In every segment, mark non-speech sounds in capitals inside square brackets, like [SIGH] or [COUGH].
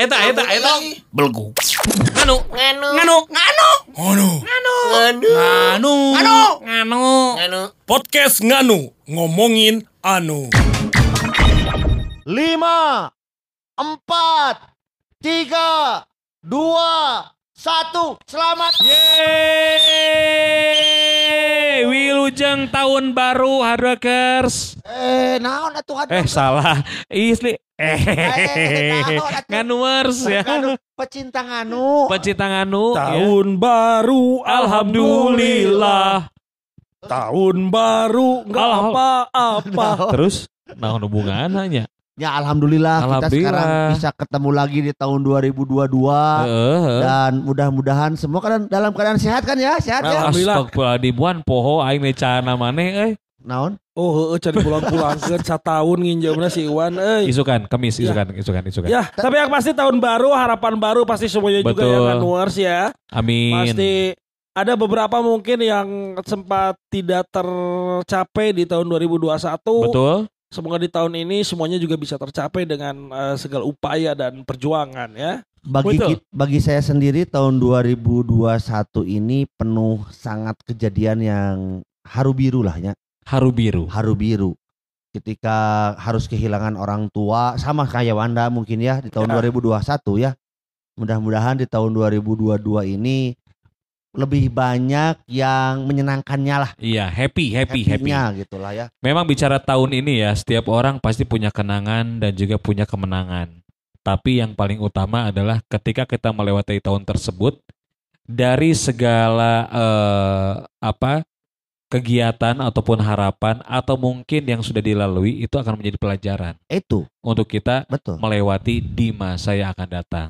eta eta eta eta eta eta eta belgu nganu nganu nganu nganu nganu nganu nganu nganu nganu podcast nganu ngomongin anu lima empat tiga dua satu selamat Yeay Wilujeng tahun baru Hardworkers eh naon atuh Eh salah. Isli Eh naon atuh? Nganuers ya. Pecinta nganu. Pecinta nganu ya. Tahun baru Alhamdulillah. Tahun baru nggak apa-apa. Terus? Nah hubungannya ya alhamdulillah, kita Alhamdulillah. sekarang bisa ketemu lagi di tahun 2022 Heeh. dan mudah-mudahan semua kan dalam keadaan sehat kan ya sehat ya Alhamdulillah. Astagfirullahaladzim Wan poho aing necana maneh euy naon Oh, heeh cari pulang-pulang ke tahun nginjamna si Iwan euy. Isukan kemis Ya. isukan isukan isukan Ya, tapi yang pasti tahun baru, harapan baru pasti semuanya juga Betul. yang anuars ya. Amin Pasti ada beberapa mungkin yang sempat tidak tercapai di tahun 2021. Betul Semoga di tahun ini semuanya juga bisa tercapai dengan eh, segala upaya dan perjuangan ya. bagi Betul. ki- bagi saya sendiri tahun 2021 ini penuh sangat kejadian yang haru biru lah ya Haru biru haru biru ketika harus kehilangan orang tua sama kayak Wanda mungkin ya di tahun Ya. 2021 ya mudah-mudahan di tahun 2022 ini lebih banyak yang menyenangkannya lah Iya happy happy happy happy-nya gitu lah ya Memang bicara tahun ini ya, setiap orang pasti punya kenangan dan juga punya kemenangan. Tapi yang paling utama adalah ketika kita melewati tahun tersebut dari segala eh, apa kegiatan ataupun harapan atau mungkin yang sudah dilalui itu akan menjadi pelajaran itu untuk kita betul melewati di masa yang akan datang.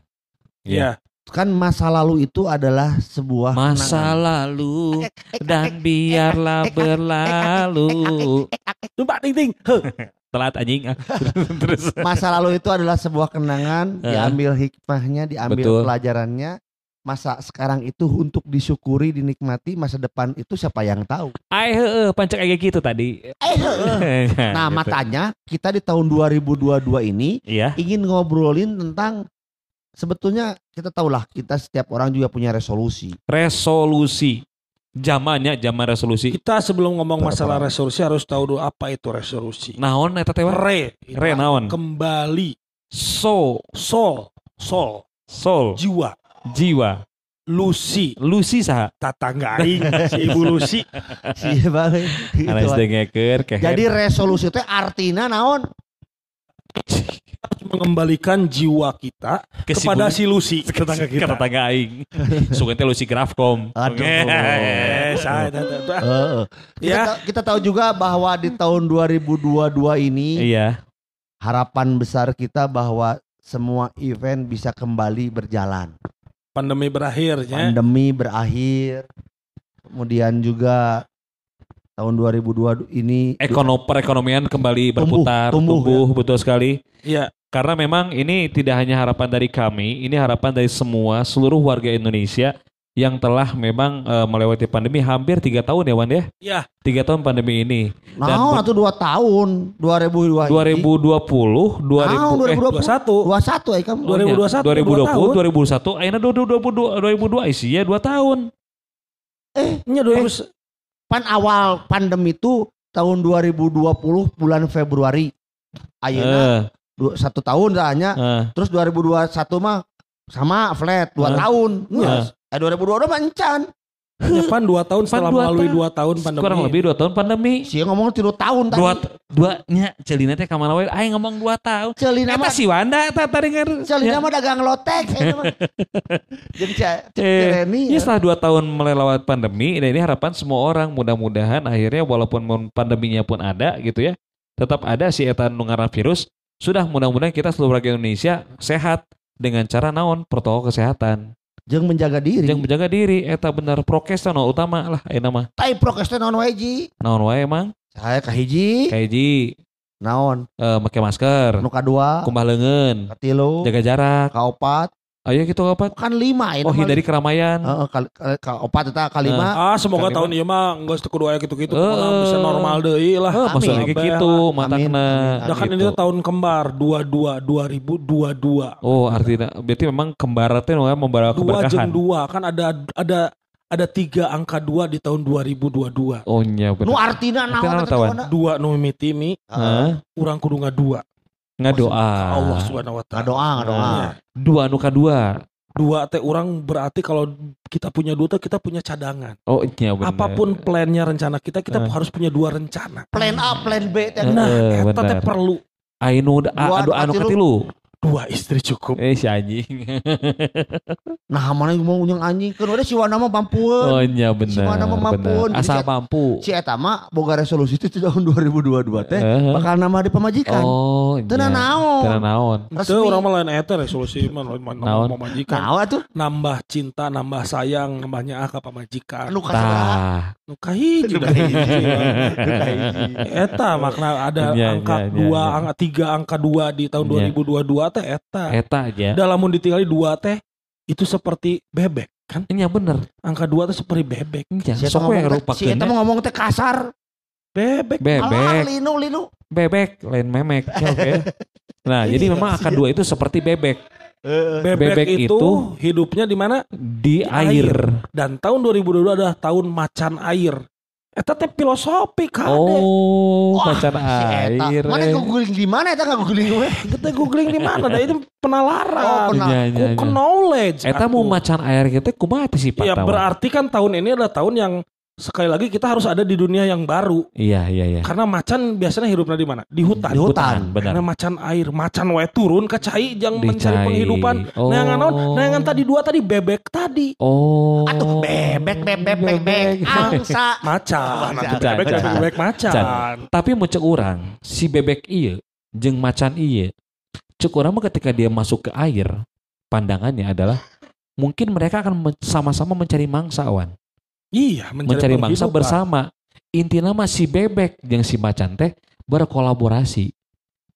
Iya. Kan masa lalu itu adalah sebuah Masa kenangan. lalu dan [LAUGHS] biarlah [LAUGHS] berlalu. [LAUGHS] Numpak ting ting. Telat anjing. Terus masa lalu itu adalah sebuah kenangan diambil hikmahnya diambil Betul. pelajarannya masa sekarang itu untuk disyukuri dinikmati masa depan itu siapa yang tahu Ai heeh pancak kayak gitu tadi. nah Gitu. makanya kita di tahun 2022 ini Iya. ingin ngobrolin tentang sebetulnya kita tahulah kita setiap orang juga punya resolusi Resolusi. Zamannya zaman resolusi. Kita sebelum ngomong Berapa masalah resolusi harus tahu dulu apa itu resolusi. Naon eta teh? Re, Re naon? kembali, So, soul, soul, soul, jiwa, jiwa. Lucy, Lucy saha? tatangga aing, si Ibu Lucy. [LAUGHS] Iya, Bang. Gitu, Anas Bang. dengeker keher. jadi resolusi itu artinya naon [LAUGHS] mengembalikan jiwa kita Ke si kepada Bu- si Lucy, tetangga ke kita. tetangga aing. [LAUGHS] Sugan teh Lucy Grafcom. Aduh. Eh, kita, Ya. ta- kita tahu juga bahwa di tahun 2022 ini Iya. harapan besar kita bahwa semua event bisa kembali berjalan. Pandemi berakhir ya. Pandemi berakhir. Kemudian juga tahun 2022 ini Ekono perekonomian kembali Tumbuh, berputar, tumbuh, tumbuh, betul sekali. Iya. Karena memang ini tidak hanya harapan dari kami, ini harapan dari semua seluruh warga Indonesia yang telah memang eh, melewati pandemi hampir tiga tahun ya Wan ya. Iya. Tiga tahun pandemi ini. Dan Naon ber- atau dua tahun 2002 2020, 2000 Naon, eh 21. 21 eh kamu 2021, 2020, dua 2021, ayeuna 2022 2002 isi ya 2 tahun. Nya 2000 pan awal pandemi itu tahun 2020 bulan Februari. Ayeuna Eh, dua- satu tahun hanya eh. terus 2021 mah sama flat dua Eh. tahun. Eh. Eh. Eh 2022 mah encan. Ya, pan 2 tahun setelah dua melalui tahun. 2 tahun pandemi. Kurang lebih 2 tahun pandemi. Sih ngomong tilu tahun tadi. Dua dua nya celina teh ka mana wae aing ngomong 2 tahun. Celina mah si Wanda eta tadi nger. Celina mah dagang lotek. [LAUGHS] Cak Cak Eh, Ya ya. setelah dua tahun melewati pandemi, dan ini harapan semua orang mudah-mudahan akhirnya walaupun pandeminya pun ada gitu ya, tetap ada si eta nu virus. Sudah mudah-mudahan kita seluruh rakyat Indonesia sehat dengan cara naon protokol kesehatan jeung menjaga diri. Jeung menjaga diri eta bener prokes no utama lah ayeuna mah. Tai prokes teh naon wae ji? Naon wae emang? Saya kahiji, Kayak ji naon? eh make masker, Nu kadua, kumbah leungeun, katilu, jaga jarak. kaopat, Ayo gitu apa? kan lima ini. Oh hindari keramaian. Heeh, kal- kal- kaopat eta kalima. Ah semoga Kali tahun ieu mah geus teu kudu aya gitu-gitu Eh, pokoknya bisa normal deui lah. Eh, maksudnya kayak gitu Amin, matakna. amin, Dah kan ini Gitu. tuh tahun kembar 22 2022. Oh artinya berarti memang kembar teh nu membawa Dua keberkahan. jeng dua kan ada ada ada tiga angka dua di tahun 2022. Oh iya Nu benar. artina Artina naon eta? Dua nu mimiti Hah? urang kudu ngadua. Ngadoa. Allah Subhanahu wa taala. Ngadoa, ngadoa. Nah. Dua nu kadua. Dua teh orang berarti kalau kita punya dua teh kita punya cadangan. Oh iya benar. Apa pun plannya rencana kita kita Eh. harus punya dua rencana. Plan A, plan B teh. Eh, Nah, eh, eta teh perlu Ainu Dua anu anu katilu. Dua istri cukup. Eh si anjing. [LAUGHS] Nah, mana yang mau nyang anjing kan udah si Wana mah Oh mampueun. iya Si benar. mah mampun. benar. Jadi Asal si- mampu. Si eta mah boga resolusi itu tahun 2022 teh Eh. bakal nama di pemajikan. Oh iya. Tenan naon. Tenan naon. Itu orang malah eta resolusi mah Naon? mau majikan. Naon tuh? Nambah cinta, nambah sayang, nambahnya ah ka pamajikan. Anu kasih Kahiji. Nu kahiji. [LAUGHS] Eta makna ada Iya, angka iya, iya, dua, iya. angka tiga, angka dua di tahun Iya. 2022 teh eta. Eta aja. Dalam ditinggali dua teh itu seperti bebek kan? Ini yang bener. Angka dua teh seperti bebek. Iya. Si eta Sok ngomong teh- si eta ya. mau ngomong teh kasar. Bebek. Alah, Bebek. linu linu. Bebek lain memek. Ya, [LAUGHS] Oke. Nah, Iya, jadi memang angka dua itu seperti bebek Bebek, Bebek itu, itu hidupnya di mana? di Di air. Dan tahun 2022 adalah tahun macan air. Eta teh filosofi kade. Oh, Wah, macan si eta. air. Mana eh. googling di mana eta enggak googling gue? [LAUGHS] Kita googling di mana? Dah itu Oh, penalaran. pena- Iya, iya, Ku knowledge. Eta mau macan air gitu kumaha sifat Ya tawan? berarti kan tahun ini adalah tahun yang sekali lagi kita harus ada di dunia yang baru. Iya, iya, iya. Karena macan biasanya hidupnya di mana? Di hutan. Di hutan. benar. Karena macan air, macan wae turun ke cai yang Di mencari cai. penghidupan. Oh. Nah, yang naon? Nah, yang tadi dua tadi bebek tadi. Oh. Atuh bebek bebek bebek angsa. [LAUGHS] Macan, Macan. atuh bebek bebek, bebek macan. Tapi mau cek orang, si bebek iya, jeng macan iya. Cek orang mah ketika dia masuk ke air, pandangannya adalah mungkin mereka akan sama-sama mencari mangsa, Wan. Iya, Mencari, mangsa penghidupan. bersama. Intinya mah si bebek jeng si macan teh berkolaborasi.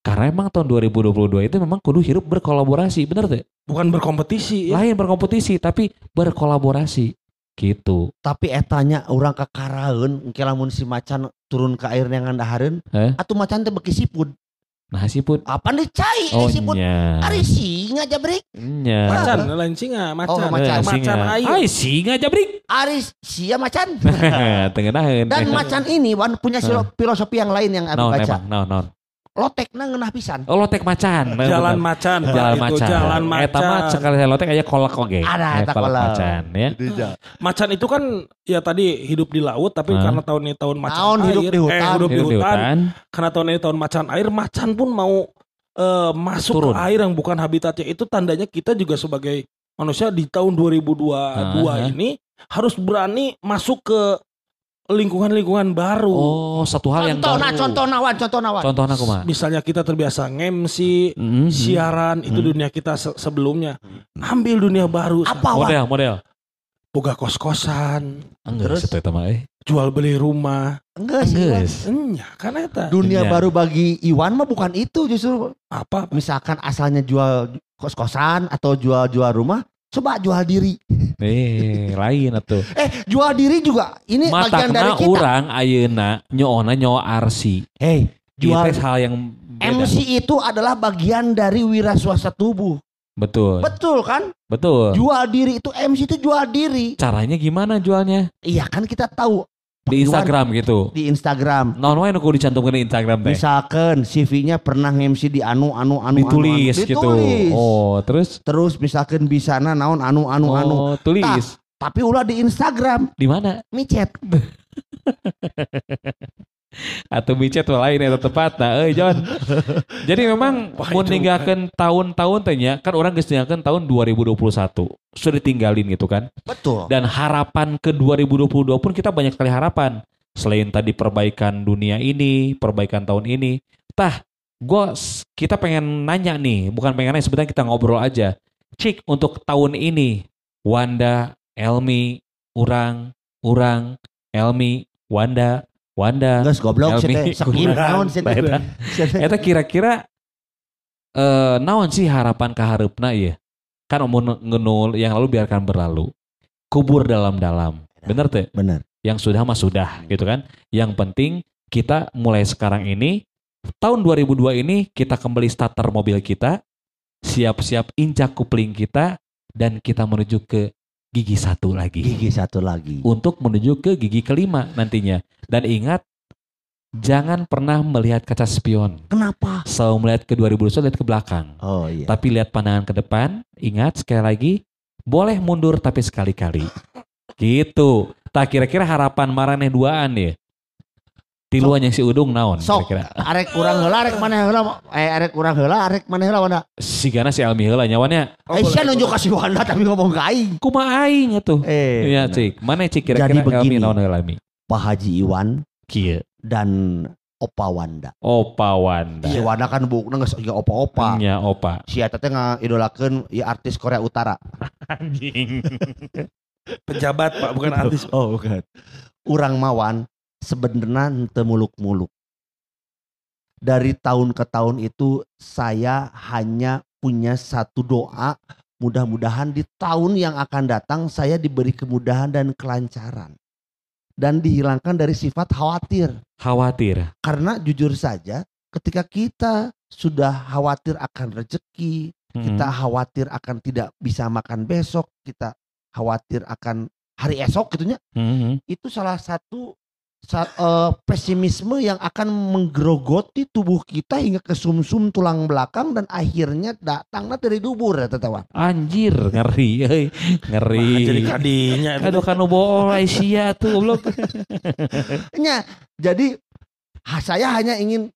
Karena emang tahun 2022 itu memang kudu hidup berkolaborasi, bener tuh? Bukan berkompetisi ya. Lain berkompetisi, tapi berkolaborasi. Gitu. Tapi etanya orang kakaraeun engke lamun si macan turun ke air yang ngandahareun, Eh? atuh macan teh beki siput. Nah siput. Apa nih cai Oh ini siput? nya. Ari singa jabrik. Nya. Macan, lain singa, macan. Oh, macan. Eh, Macan singa. air. Ay, singa jabrik. Ari sia macan. [LAUGHS] Tengenaheun. Dan macan ini wan punya filosofi yang lain yang aku Naon baca. emang, naon, naon. Lotekna ngeunah pisan. Oh, lotek macan. Jalan bener. macan. Jalan Itu macan. Jalan Eta mah macan. sekali saya lotek aya kolak oge. Ada, eta kolak kolak. macan ya. Macan itu kan ya tadi hidup di laut tapi karena tahun ini tahun macan Naon air, hidup di hutan. eh, hidup di Hidup di hutan. hutan. Karena tahun ini tahun macan air, macan pun mau eh, masuk Turun. ke air yang bukan habitatnya. Itu tandanya kita juga sebagai manusia di tahun 2022 Hah? ini harus berani masuk ke lingkungan-lingkungan baru. Oh, satu hal yang Contoh nah, baru. contoh nawan, contoh nawan. Contohnya kumaha? Misalnya kita terbiasa nge-MC, Mhm. siaran, itu Hmm. dunia kita se- sebelumnya. Ambil dunia baru. Apa wan? Model, model. Boga kos-kosan, Enggak, Terus? itu eta mah eh. jual beli rumah. Enggak sih. Enya, kan eta. Dunia Iya. baru bagi Iwan mah bukan itu justru. Apa? Misalkan asalnya jual kos-kosan atau jual-jual rumah, coba jual diri. Eh, lain atuh. [LAUGHS] Eh, jual diri juga. Ini bagian dari kita. urang ayeuna nyoona nyoa arsi. Hey, Jual jual hal yang beda. MC itu adalah bagian dari wira swasta tubuh. Betul. Betul kan? Betul. Jual diri itu MC itu jual diri. Caranya gimana jualnya? Iya kan kita tahu Di Iwan Instagram gitu. di Instagram. Non wae nu kudu dicantumkeun di Instagram teh. Misalkan CV-nya pernah MC di anu anu anu Ditulis anu, anu. gitu. Ditulis. Oh, terus Terus misalkan bisana naon anu anu anu. Oh, tulis. Tapi ulah di Instagram Di mana? micet. [LAUGHS] Atau micet lain eta tepat. Nah, euy John. [LAUGHS] Jadi memang itu- ninggalkeun tahun-tahun teh nya, kan orang geus ninggalkeun tahun 2021. Sudah ditinggalin gitu kan. Betul. Dan harapan ke 2022 pun kita banyak sekali harapan. Selain tadi perbaikan dunia ini, perbaikan tahun ini. Tah, gua s- kita pengen nanya nih, bukan pengen nanya sebenarnya kita ngobrol aja. Cik untuk tahun ini Wanda, Elmi, Urang, Urang, Elmi, Wanda, Wanda. Geus goblok sih teh. Naon sih teh. Eta. Kira-kira eh naon sih harapan kaharepna ieu? Kan mun ngenul yang lalu biarkan berlalu. Kubur dalam-dalam. Bener teh? Bener. Yang sudah mah sudah gitu kan. Yang penting kita mulai sekarang ini tahun 2002 ini kita kembali starter mobil kita, siap-siap injak kupling kita dan kita menuju ke gigi satu lagi Gigi satu lagi. untuk menuju ke gigi kelima nantinya. Dan ingat, jangan pernah melihat kaca spion. Kenapa? Selalu melihat ke 2021 lihat ke belakang. Oh iya. Tapi lihat pandangan ke depan, ingat sekali lagi, boleh mundur tapi sekali-kali. Gitu. Tak kira-kira harapan marane duaan ya. Tiluan yang si Udung naon Sok, kira-kira. arek kurang heula, arek mana heula, eh arek kurang heula, arek mana heula Wanda. Sigana si Almi heula nyawannya. Eh, sia nunjuk kasih Wanda tapi ngomong ke aing. Kumaha aing atuh. Eh, Iya, bener. cik. Mana cik Jadi kira-kira begini. naon heula Almi? Pak Haji Iwan Kieu. dan Opa Wanda. Opa Wanda. Si Wanda kan bukna geus juga opa-opa. Nya opa. Si eta teh ngidolakeun ieu artis Korea Utara. [LAUGHS] Anjing. Pejabat Pak, bukan artis. Oh, bukan. Urang Mawan sebenarnya henteu muluk-muluk. Dari tahun ke tahun itu saya hanya punya satu doa mudah-mudahan di tahun yang akan datang saya diberi kemudahan dan kelancaran dan dihilangkan dari sifat khawatir Khawatir. karena jujur saja ketika kita sudah khawatir akan rezeki kita Mm-mm. khawatir akan tidak bisa makan besok kita khawatir akan hari esok gitunya Mhm. itu salah satu eh, pesimisme yang akan menggerogoti tubuh kita hingga ke sumsum tulang belakang dan akhirnya datangnya dari dubur ya tetawan. Anjir, ngeri, ngeri. Nah, jadi kadinya itu. Aduh kan bool Aisyah tuh goblok. Nya, jadi saya hanya ingin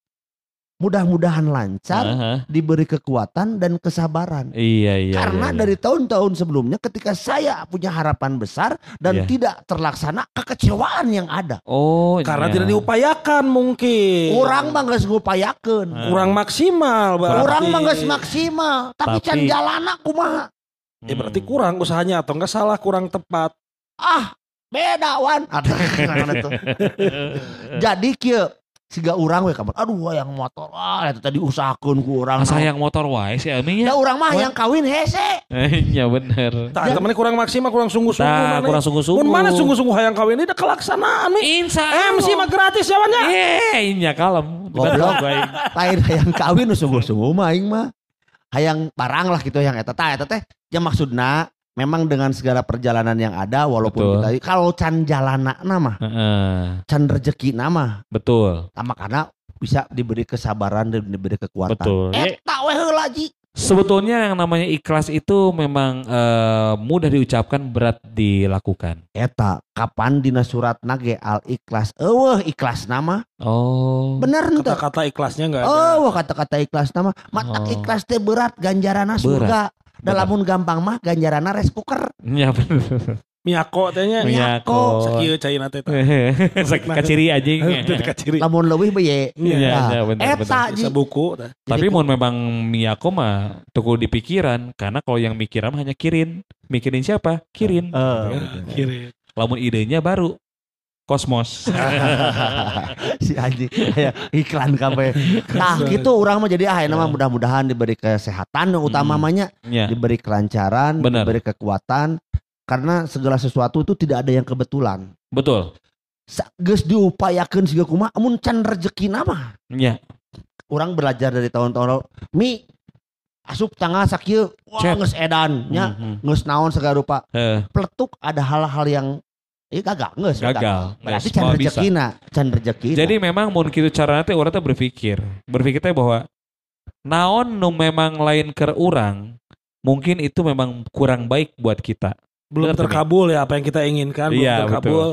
mudah-mudahan lancar, Aha. diberi kekuatan dan kesabaran. Iya iya. Karena iya, iya. dari tahun-tahun sebelumnya ketika saya punya harapan besar dan Iya. tidak terlaksana kekecewaan yang ada. Oh, Karena iya. tidak diupayakan mungkin. Orang mah geus ngupayakeun. Ah. kurang maksimal berarti. Orang mah geus maksimal, tapi, Tapi- can jalana kumaha? Eh berarti kurang usahanya atau enggak salah kurang tepat. Ah, beda wan. Ada. [LAUGHS] Jadi kieu siga urang we kabar. Aduh yang motor ah eta tadi usahakeun ku urang. Masa yang motor wae si Ami Ya nya. urang mah yang kawin hese. Iya [LAUGHS] bener. Tah temannya kurang maksimal, kurang sungguh-sungguh. Nah, mana. kurang sungguh-sungguh. Mun mana sungguh-sungguh hayang kawin ini udah kelaksanaan nih. Insya MC mah gratis ya Wan, ya. Eh, iya kalem. Goblok. [LAUGHS] Lain hayang kawin sungguh-sungguh mah aing mah. Hayang barang lah gitu yang eta tah eta teh. Ya maksudna memang dengan segala perjalanan yang ada walaupun Betul. kita kalau can jalana nama, Heeh, can rezeki nama, betul. sama karena bisa diberi kesabaran dan diberi kekuatan. Betul. Eta we heula Ji. Sebetulnya yang namanya ikhlas itu memang eh, mudah diucapkan, berat dilakukan. Eta kapan dina surat nage al ikhlas eueuh ikhlas nama Oh. bener ente Kata-kata ikhlasnya enggak ada. oh kata-kata ikhlas nama matak Oh. ikhlas teh berat ganjarana surga dalamun gampang mah ganjarana rice cooker Iya bener. Miyako tehnya. Miyako. Sakieu caina teh. [LAUGHS] Sakit kaciri anjing. [LAUGHS] Kaciri. lamun leuwih beye Iya, Nah, iya, bener, eta teh. Tapi mau memang Miyako mah tukul di pikiran karena kalau yang mikiran mah hanya kirin. Mikirin siapa? Kirin. Eh, Kiri. Lamun idenya baru kosmos. [LAUGHS] si anjing kayak iklan kabeh nah gitu orang mah jadi ah enak mah mudah-mudahan diberi kesehatan yang utama Hmm. ya. diberi kelancaran Bener. diberi kekuatan karena segala sesuatu itu tidak ada yang kebetulan Betul. Geus diupayakeun siga kumaha amun can rezeki nama Ya. orang belajar dari tahun-tahun lalu mi asup tanggal sakieu wah geus edan nya Mhm. geus naon segala rupa Eh, peletuk ada hal-hal yang eh gagal geus gagal. berarti Nggak can bisa. rezekina can rezeki Jadi memang mun kitu carana teh urang teh berpikir. Berpikir teh bahwa naon nu memang lain ke urang, mungkin itu memang kurang baik buat kita. Belum tuh, terkabul ya apa yang kita inginkan belum Iya, terkabul.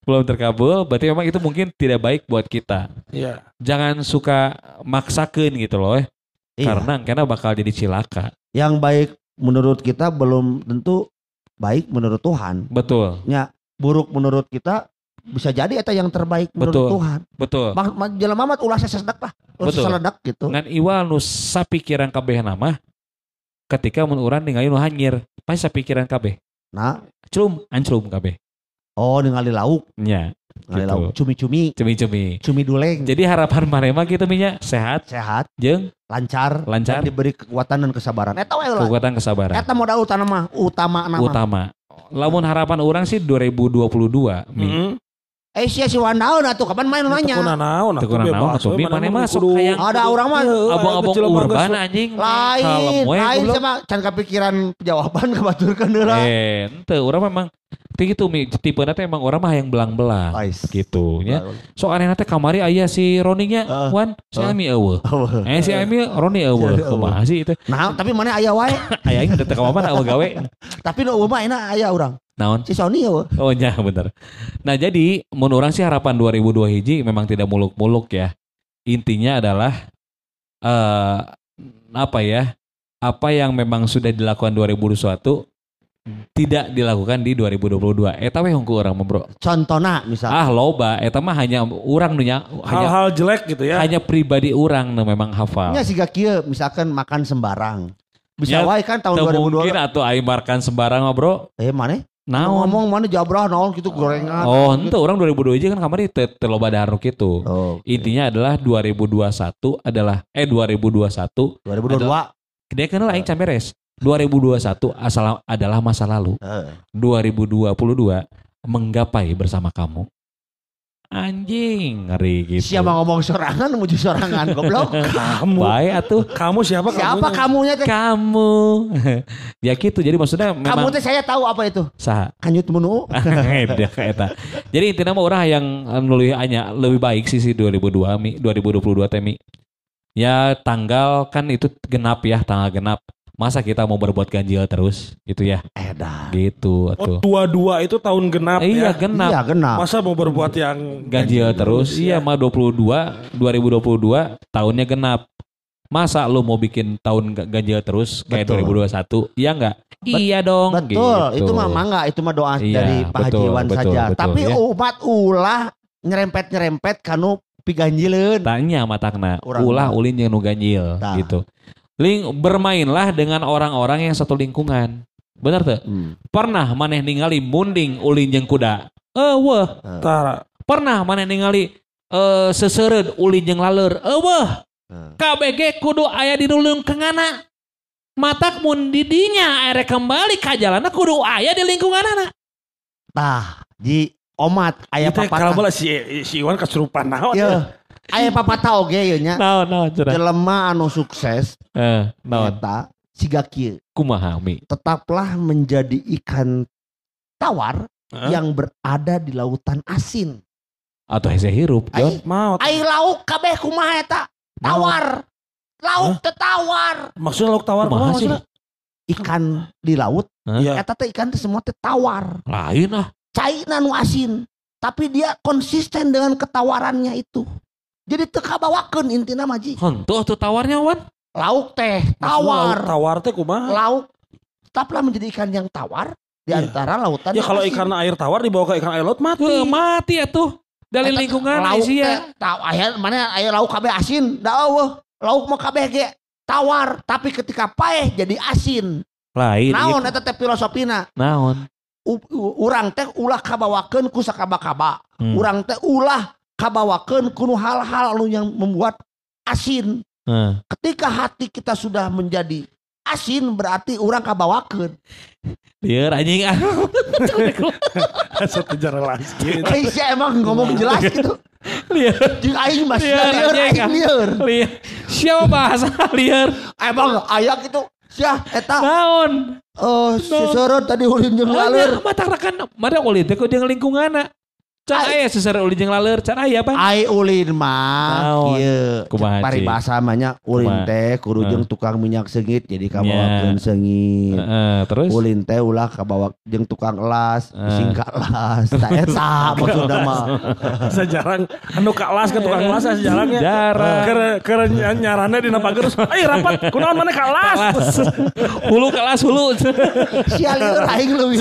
Belum terkabul, berarti memang itu mungkin tidak baik buat kita. Iya. Jangan suka maksakeun gitu loh eh. Iya. Karena karena bakal jadi cilaka. yang baik menurut kita belum tentu baik menurut Tuhan. Betul. Buruk menurut kita bisa jadi eta yang terbaik menurut Betul. Tuhan. Betul. Ma, jalan mamat ulah sesedak lah. Ulah Betul. seseledak gitu. Ngan iwal nu sapikiran kabeh nama ketika mun urang ningali nu hanyir, pasti sapikiran kabeh. Nah, Celum, anclum kabeh. oh ningali lauk, Nya, ningali Gitu. lauk, cumi-cumi, cumi-cumi. cumi duleng, Jadi harapan mana mah gitu minya sehat sehat, jeung lancar, Lancar. dan diberi kekuatan dan kesabaran. Eta lah. kekuatan kesabaran. Eta modal utama mah, utama nama. Utama. Lamun harapan orang sih 2022. Mi. Heeh. Eh sia si Wandaun atuh kapan main nanya. Tekuna naon atuh Tekuna naon atuh, Mi, mana kudu- hayang Ada orang mah Abang-abang urban anjing. lain, lain sama can kepikiran jawaban [LAUGHS] kebaturkan heula. Eh, ente orang memang gitu mi tipe nanti emang orang mah yang belang-belang gitu ya. So aneh nanti kamari ayah si Roninya Heeh. Wan si. Ami eueuh. Eh si Ami Roni eueuh. Kumaha sih itu? Nah, tapi mana aya wae. [LAUGHS] Aya aing udah teu mana eueuh gawe. [LAUGHS] tapi nu mah enak aya urang. Naon? Si Sony ya. Oh iya bener. Nah jadi menurut orang sih harapan 2002 hiji memang tidak muluk-muluk ya. Intinya adalah eh apa ya? Apa yang memang sudah dilakukan 2021 tidak dilakukan di 2022. Eta we hungku orang mah, Bro. Contohna misal. Ah loba eta mah hanya orang nunya hanya Hal-hal jelek gitu ya. hanya pribadi orang nu memang hafal. Nya siga kieu misalkan makan sembarang. Bisa Ya, wae kan tahun Teu 2022. mungkin atau aing makan sembarang mah, Bro. Eh mana? Naon? Ngomong mana jabrah naon gitu gorengan. Oh, ente orang 2002 aja kan kamari teu teu loba dahar nu kitu. Oh, Intinya adalah 2021 adalah eh 2021 2022. dia kan aing can beres. 2021 asal adalah masa lalu. Heeh. 2022 menggapai bersama kamu. Anjing, ngeri gitu. Siapa ngomong sorangan menuju sorangan goblok. [LAUGHS] Kamu. Baik atuh Kamu siapa? Siapa kamunya? kamunya teh? kamu. [LAUGHS] ya gitu. Jadi maksudnya Kamu memang teh saya tahu apa itu. saha. Kanyut menu. [LAUGHS] Eta eta. Jadi intinya mah orang yang nulis hanya lebih baik sih si 2002 mi 2022 teh mi. Ya tanggal kan itu genap ya, tanggal genap. Masa kita mau berbuat ganjil terus gitu ya. Edan. Gitu Oh, atuh. dua-dua itu tahun genap iya ya. genap. Iya genap. Masa mau berbuat yang ganjil terus. Iya mah 22 2022 tahunnya genap. Masa lu mau bikin tahun ga- ganjil terus kayak Betul. 2021? Iya enggak? iya dong. Betul, gitu. itu mah mangga, itu mah doa Iya, dari Pak Haji betul, Iwan betul, saja. betul, Tapi ya. umat ulah nyerempet-nyerempet kanu piganjileun. Tanya matakna, ulah ulin yang nu ganjil Tah. gitu. Ling bermainlah dengan orang-orang yang satu lingkungan. Bener tuh? Hmm. Pernah maneh ningali munding ulin jeung kuda? Eueuh. Tara. Pernah maneh ningali eh seseureud ulin jeung laleur? Eueuh. Hmm. KBG kudu aya di dulung kengana. Matak mun di dinya ere kembali ka jalanna kudu aya di lingkunganana. Tah, di omat aya Itu kalau bola si si Iwan kesurupan naon. Iya. Aya papatah oge ye nya. Naon naon cenah? Jelema anu sukses Eh, naon? eta siga kieu. Kumaha mi? Tetaplah menjadi ikan tawar yang berada di lautan asin. Atau hese hirup, Jon? Mau. ai lauk kabeh kumaha eta? Tawar. Lauk teh tawar. Maksudnya lauk tawar Kumaha sih? maksudnya? Ikan di laut, Iya. eta teh ikan teh semua teh tawar. Lain ah. Caina nu asin. Tapi dia konsisten dengan ketawarannya itu. Jadi teu kabawakeun intina maji. Henteu atuh tawarnya wan. Lauk teh tawar. Lauk tawar teh kumaha? Lauk tetaplah menjadi ikan yang tawar di Iya. antara lautan. Ya kalau ikan air tawar dibawa ke ikan air laut mati. Heuh, mati atuh. Dari Eta lingkungan lauk teh ya. taw aya mana aya lauk kabeh asin. Da eueuh. Lauk mah kabeh ge tawar, tapi ketika paeh jadi asin. Lain. Naon ieu. eta teh filosofina? Naon? U- u- Urang teh ulah kabawakeun ku sakaba-kaba. Hmm. Urang teh ulah kabawakeun kuno hal-hal anu yang membuat asin. Heeh. Ketika hati kita sudah menjadi asin berarti orang kabawakeun. Lieur anjing ah. Satu jarang lagi. Saya emang ngomong jelas gitu. Lieur. Jeung aing masih Lieur, lieur anjing, aing lieur. Lieur. Siapa bahasa [LAUGHS] lieur? Emang aya gitu. Sia eta Naon? eh seserot tadi ulin jeung Laleur. Mata rekan. Mada ulin teh ku jeung lingkunganna. Can aya sesere ulin jeung laleur. Can aya apa? Ai ulin mah. Kumaha, Ci? Paribasa mah ulin Kumaha? teh kudu jeung Heeh. tukang minyak sengit jadi kabawakeun Nya. sengit. Heeh, terus Ulin teh ulah kabawa jeung tukang elas, Eh. singkat elas. [LAUGHS] Tah eta maksudna mah. [LAUGHS] Sejarang anu kalas ke tukang kelas sejarangnya. Jarang. Keur keur nyarana dina pager terus, "Ai rapat, kunaon mana kalas?" [LAUGHS] hulu kelas hulu. Sia lieur aing leuwih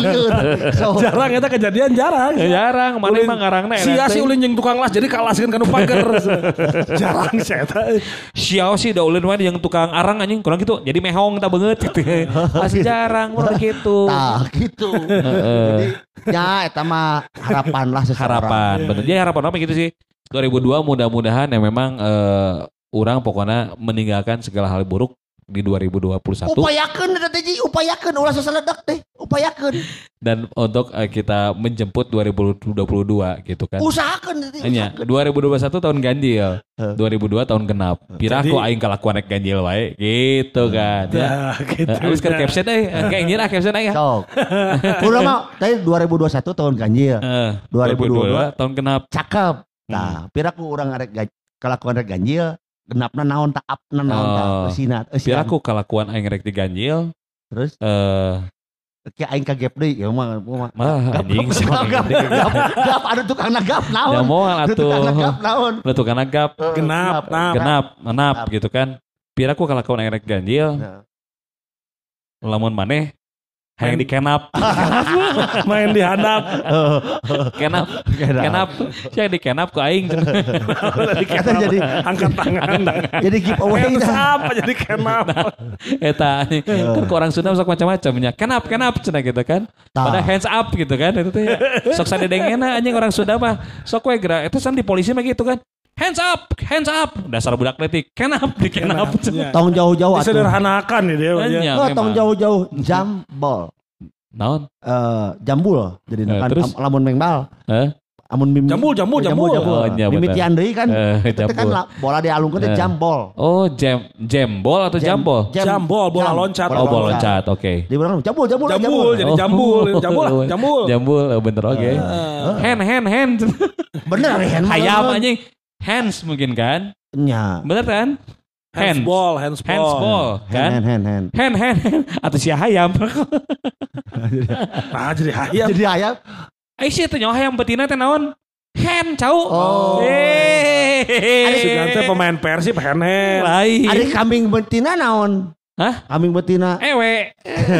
Jarang eta kejadian jarang. Ya, jarang. Mana Ulin emang ngarangna Sia enak si ulin jeung tukang las jadi kalaskeun kanu pager. [LAUGHS] Jarang sih eta. Xiao sih da ulin mah yang tukang arang anjing kurang gitu. Jadi mehong tak banget gitu. [LAUGHS] Masih jarang orang gitu. [LAUGHS] Tah gitu. Jadi ya eta mah harapan lah seseorang. harapan bener jadi harapan apa gitu sih 2002 mudah-mudahan ya memang eh, orang pokoknya meninggalkan segala hal buruk di 2021 Upayakeun eta teh Ji, upayakeun ulah sasaledak teh, upayakeun. dan untuk eh, kita menjemput 2022 gitu kan Usahakeun teh. hanya 2021 tahun ganjil Eh. 2002 tahun genap pira Jadi- aku aing kalakuan naik ganjil wae gitu kan ya Ya gitu. Eh, Habis ke caption eh kayak lah caption aja. Sok. [LAUGHS] Udah mah tadi 2021 tahun ganjil. Eh, 2022 tahun genap. Cakep. Nah, pira ku urang arek kelakuan arek ganjil, genapna naon tak apna naon tak Oh. sinat. Eh, aku kalakuan aing rek di ganjil. Terus Eh, kayak aing kagep deui ya mah mah. mah anjing sih. Gap, gap, gap, ada tukang nagap Ya naon. mau Ada tukang nagap atuh. naon. Lu tuh kan agap, Eh, Genap, nap. genap, menap Genap. gitu kan. Pira aku kalakuan aing rek ganjil. Nah. Lamun maneh hayang di kenap. [LAUGHS] Main di handap. kenap. Kenap. Siang di kenap ku aing. [LAUGHS] Kata jadi Angkat tangan. jadi giveaway Hands dah. up jadi kenap. Eta anjing. kan ke orang Sunda sok macam-macam nya. Kenap, kenap cenah gitu kan. Pada hands up gitu kan itu teh. Sok sadedengena anjing orang Sunda mah. Sok we gerak itu san di polisi mah gitu kan. Hands up, hands up. Dasar budak letik. Kenap, di kenap. Ya. Tong jauh-jauh atuh. Disederhanakan nih dia. Anya, ya. Oh, tong jauh-jauh jambol. Naon? Eh, jambul jadi Eh, kan terus? am- lamun mengbal. Heh? Amun mim Jambul, jambul, jambul. Oh, iya, betul. Mimitian deui kan. Eh, Itu teh kan jambul. la- bola dialungkeun teh Eh. jambol. Oh, jam jambol atau Jam- jambol? jam- Jambol, bola jam- loncat. Oh, bola loncat. Oke. Di bilang jambul, jambul, Jambul, jadi Oh. jambul. Jambul lah, jambul. Jambul, oh, bener oke. Hand, hand, hand. Bener kan? Hayam anjing. Hands mungkin kan? Nya. Bener kan? Hands. Handsball, handsball. Handsball Hand, kan? hand, hand, hand. Hand, hand, hand. Atau si hayam. Nah, jadi hayam. Jadi ayam. Eh sih tanya hayam betina teh naon? Hand, cau. Oh. Si Eh. Gante pemain Persib hand hand. Lain. Ada kambing betina naon? Hah? Kambing betina. Ewe.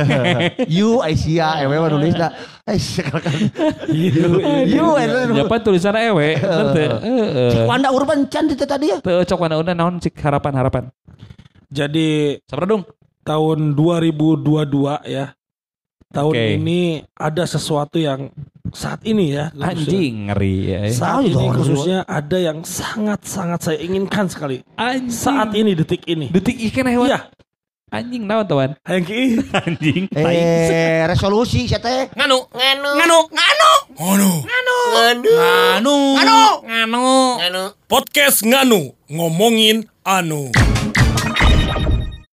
[LAUGHS] You Aisyah, ewe mah nulis dah. Aisyah kan. Iya, [LAUGHS] You ewe. Siapa tulisan ewe? [LAUGHS] Heeh. Wanda Urban Chan itu tadi ya. Teu cok wana naon cik harapan-harapan. Jadi Sabar dong. tahun 2022 ya. Tahun Oke. ini ada sesuatu yang saat ini ya. khususnya- Anjing ngeri ya. Saat Tahu ini khususnya ada yang sangat-sangat saya inginkan sekali. Anjing. Saat ini detik ini. detik ikan hewan. Iya, Anjing naon tawan anjing. Anjing. Eh, resolusi sia teh. Nganu, nganu. Nganu, nganu. Nganu. Nganu. Nganu. Nganu. Nganu. Nganu. Podcast nganu ngomongin anu.